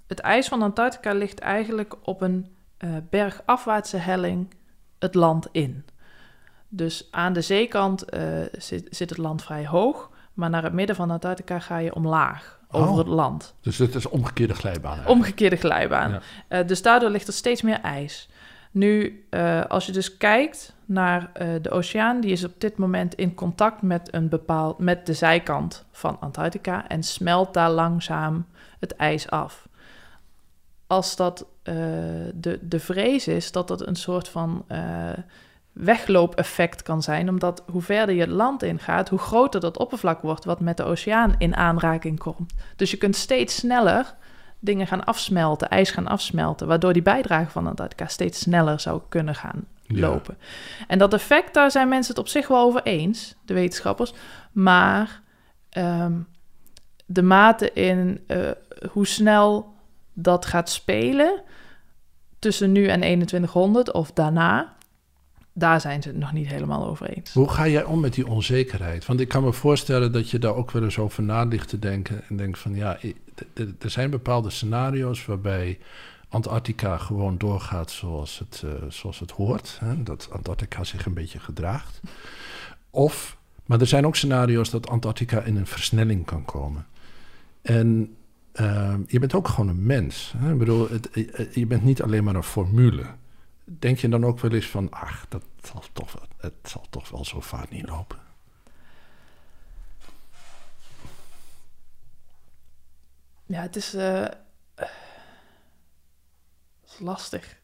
het ijs van Antarctica ligt eigenlijk op een eh, bergafwaartse helling het land in. Dus aan de zeekant eh, zit, zit het land vrij hoog, maar naar het midden van Antarctica ga je omlaag over Oh. het land. Dus het is omgekeerde glijbaan. eigenlijk. Omgekeerde glijbaan. Ja. Eh, dus daardoor ligt er steeds meer ijs. Nu, eh, als je dus kijkt naar eh, de oceaan, die is op dit moment in contact met, een bepaald, met de zijkant van Antarctica en smelt daar langzaam het ijs af. Als dat eh, de, de vrees is dat dat een soort van wegloopeffect kan zijn, omdat hoe verder je het land ingaat, hoe groter dat oppervlak wordt wat met de oceaan in aanraking komt. Dus je kunt steeds sneller dingen gaan afsmelten, ijs gaan afsmelten, waardoor die bijdrage van Antarctica steeds sneller zou kunnen gaan Ja. lopen. En dat effect, daar zijn mensen het op zich wel over eens, de wetenschappers, maar ehm, de mate in eh, hoe snel dat gaat spelen tussen nu en 2100 of daarna, daar zijn ze het nog niet helemaal over eens. Hoe ga jij om met die onzekerheid? Want ik kan me voorstellen dat je daar ook wel eens over na ligt te denken. En denkt van ja, er zijn bepaalde scenario's waarbij Antarctica gewoon doorgaat zoals het, eh, zoals het hoort. Hè? Dat Antarctica zich een beetje gedraagt. Of, maar er zijn ook scenario's dat Antarctica in een versnelling kan komen. En eh, je bent ook gewoon een mens. Hè? Ik bedoel, het, eh, je bent niet alleen maar een formule. Denk je dan ook wel eens van, ach, dat zal toch, het zal toch wel zo vaart niet lopen? Ja, het is, eh, het is lastig.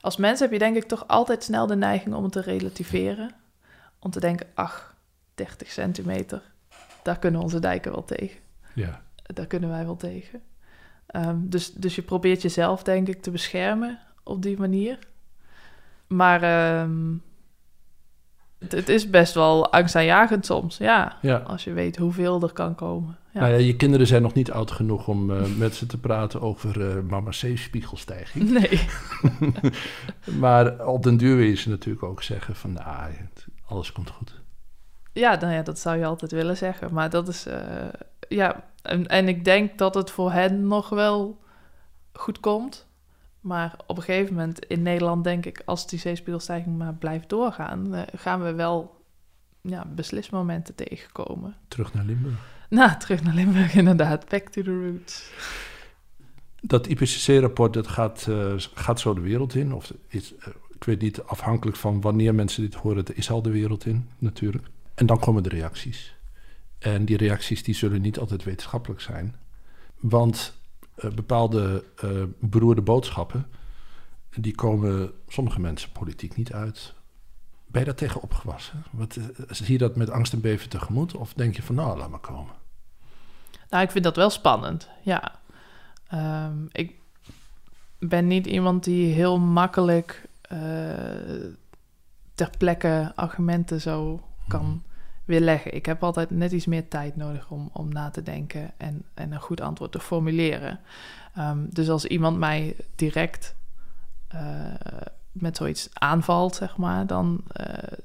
Als mens heb je denk ik toch altijd snel de neiging om het te relativeren. Om te denken, ach, 30 centimeter, daar kunnen onze dijken wel tegen. Ja. Daar kunnen wij wel tegen. Ehm, dus, dus je probeert jezelf denk ik te beschermen op die manier. Maar ehm, het, het is best wel angstaanjagend soms, ja. ja. Als je weet hoeveel er kan komen. Ja. Nou ja, je kinderen zijn nog niet oud genoeg om eh, met ze te praten over eh mama zeespiegelstijging. Nee. maar op den duur wil je ze natuurlijk ook zeggen van, nou, alles komt goed. Ja, nou ja, dat zou je altijd willen zeggen. Maar dat is, eh, ja, en, en ik denk dat het voor hen nog wel goed komt. Maar op een gegeven moment in Nederland denk ik, als die zeespiegelstijging maar blijft doorgaan, eh, gaan we wel ja, beslismomenten tegenkomen. Terug naar Limburg. Nou, terug naar Limburg inderdaad. Back to the roots. Dat IPCC-rapport dat gaat, eh, gaat zo de wereld in. Of is, eh, ik weet niet, afhankelijk van wanneer mensen dit horen, het is al de wereld in natuurlijk. En dan komen de reacties. En die reacties die zullen niet altijd wetenschappelijk zijn. Want eh, bepaalde eh, beroerde boodschappen, die komen sommige mensen politiek niet uit. Ben je daar tegen opgewassen? Wat, eh, zie je dat met angst en beven tegemoet? Of denk je van, nou, laat maar komen? Nou, ik vind dat wel spannend, ja. Ehm, ik ben niet iemand die heel makkelijk ter plekke argumenten zo kan weerleggen. Ik heb altijd net iets meer tijd nodig om, om na te denken en, en een goed antwoord te formuleren. Ehm, dus als iemand mij direct eh, met zoiets aanvalt, zeg maar, dan eh,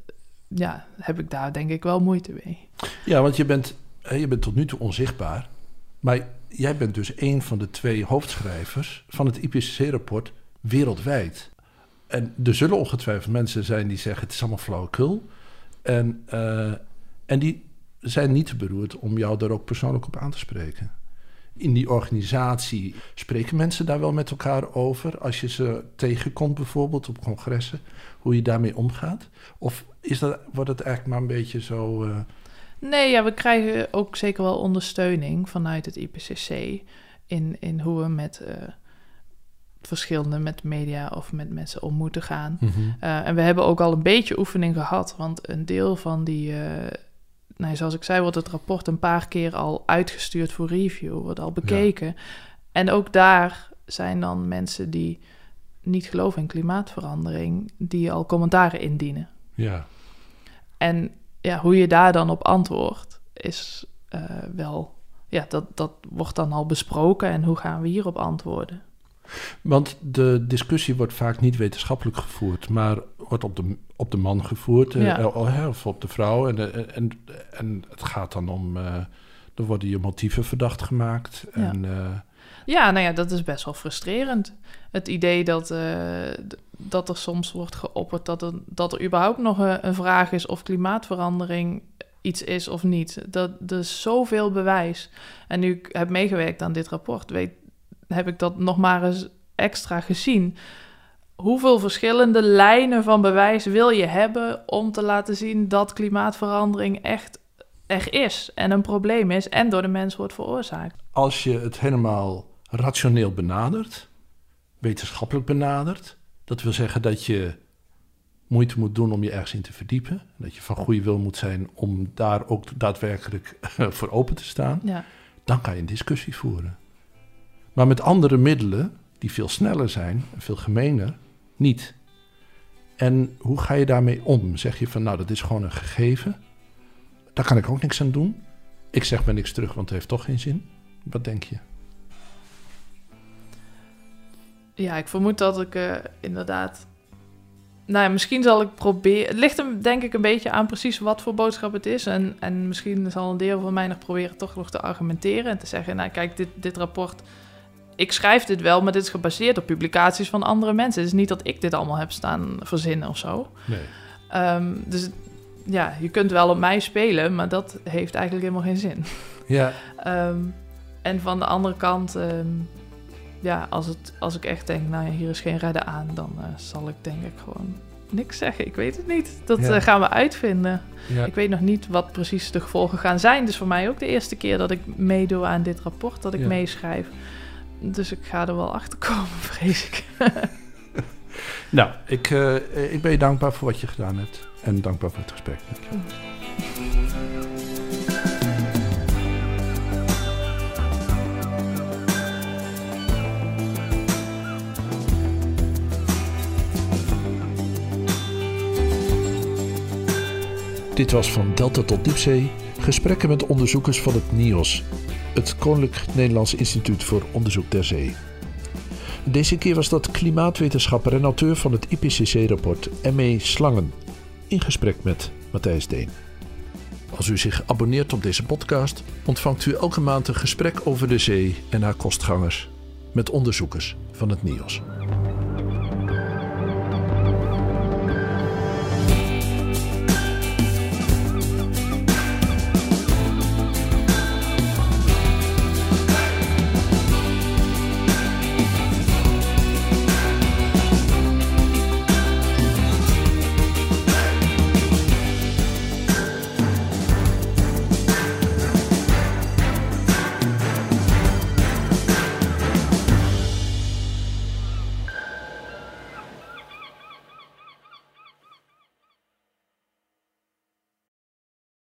ja, heb ik daar denk ik wel moeite mee. Ja, want je bent, hè, je bent tot nu toe onzichtbaar. Maar jij bent dus een van de twee hoofdschrijvers van het IPCC-rapport wereldwijd. En er zullen ongetwijfeld mensen zijn die zeggen: het is allemaal flauwekul. En, eh, en die zijn niet te beroerd om jou daar ook persoonlijk op aan te spreken. In die organisatie spreken mensen daar wel met elkaar over als je ze tegenkomt, bijvoorbeeld op congressen, hoe je daarmee omgaat? Of is dat, wordt het eigenlijk maar een beetje zo. eh, Nee, ja, we krijgen ook zeker wel ondersteuning vanuit het IPCC in, in hoe we met eh, verschillende, met media of met mensen om moeten gaan. Uh, en we hebben ook al een beetje oefening gehad, want een deel van die, uh, nou, zoals ik zei, wordt het rapport een paar keer al uitgestuurd voor review, wordt al bekeken. Ja. En ook daar zijn dan mensen die niet geloven in klimaatverandering, die al commentaren indienen. Ja. En ja, hoe je daar dan op antwoordt, is uh, wel, ja, dat, dat wordt dan al besproken en hoe gaan we hierop antwoorden. Want de discussie wordt vaak niet wetenschappelijk gevoerd, maar wordt op de, op de man gevoerd ja. uh, of op de vrouw. En, en, en het gaat dan om, uh, er worden je motieven verdacht gemaakt. Ja. En, uh, Ja, nou ja, dat is best wel frustrerend. Het idee dat, uh, dat er soms wordt geopperd dat er, dat er überhaupt nog een, een, vraag is of klimaatverandering iets is of niet. Dat, er is zoveel bewijs. En nu ik heb meegewerkt aan dit rapport, weet, heb ik dat nog maar eens extra gezien. Hoeveel verschillende lijnen van bewijs wil je hebben om te laten zien dat klimaatverandering echt er is en een probleem is en door de mens wordt veroorzaakt? Als je het helemaal rationeel benadert, wetenschappelijk benadert, dat wil zeggen dat je moeite moet doen om je ergens in te verdiepen. Dat je van goede wil moet zijn om daar ook daadwerkelijk voor open te staan. Ja. Dan kan je een discussie voeren. Maar met andere middelen, die veel sneller zijn veel gemener, niet. En hoe ga je daarmee om? Zeg je van nou, dat is gewoon een gegeven. Daar kan ik ook niks aan doen. Ik zeg maar niks terug, want het heeft toch geen zin. Wat denk je? Ja, ik vermoed dat ik uh, inderdaad. Nou ja, misschien zal ik proberen. Het ligt hem denk ik een beetje aan precies wat voor boodschap het is. En, en misschien zal een deel van mij nog proberen toch nog te argumenteren en te zeggen: Nou, kijk, dit, dit rapport. Ik schrijf dit wel, maar dit is gebaseerd op publicaties van andere mensen. Het is niet dat ik dit allemaal heb staan verzinnen of zo. Nee. Um, dus ja, je kunt wel op mij spelen, maar dat heeft eigenlijk helemaal geen zin. Ja. um, en van de andere kant. Um, ja, als, het, als ik echt denk, nou ja, hier is geen redden aan, dan uh, zal ik denk ik gewoon niks zeggen. Ik weet het niet. Dat uh, gaan we uitvinden. Ja. Ik weet nog niet wat precies de gevolgen gaan zijn. Dus voor mij ook de eerste keer dat ik meedoe aan dit rapport, dat ik ja. meeschrijf. Dus ik ga er wel achter komen, vrees ik. nou, ik, uh, ik ben je dankbaar voor wat je gedaan hebt. En dankbaar voor het gesprek. Dit was van Delta tot Diepzee. Gesprekken met onderzoekers van het NIOS, het Koninklijk Nederlands Instituut voor Onderzoek ter Zee. Deze keer was dat klimaatwetenschapper en auteur van het IPCC-rapport M.E. Slangen in gesprek met Matthijs Deen. Als u zich abonneert op deze podcast, ontvangt u elke maand een gesprek over de zee en haar kostgangers met onderzoekers van het NIOS.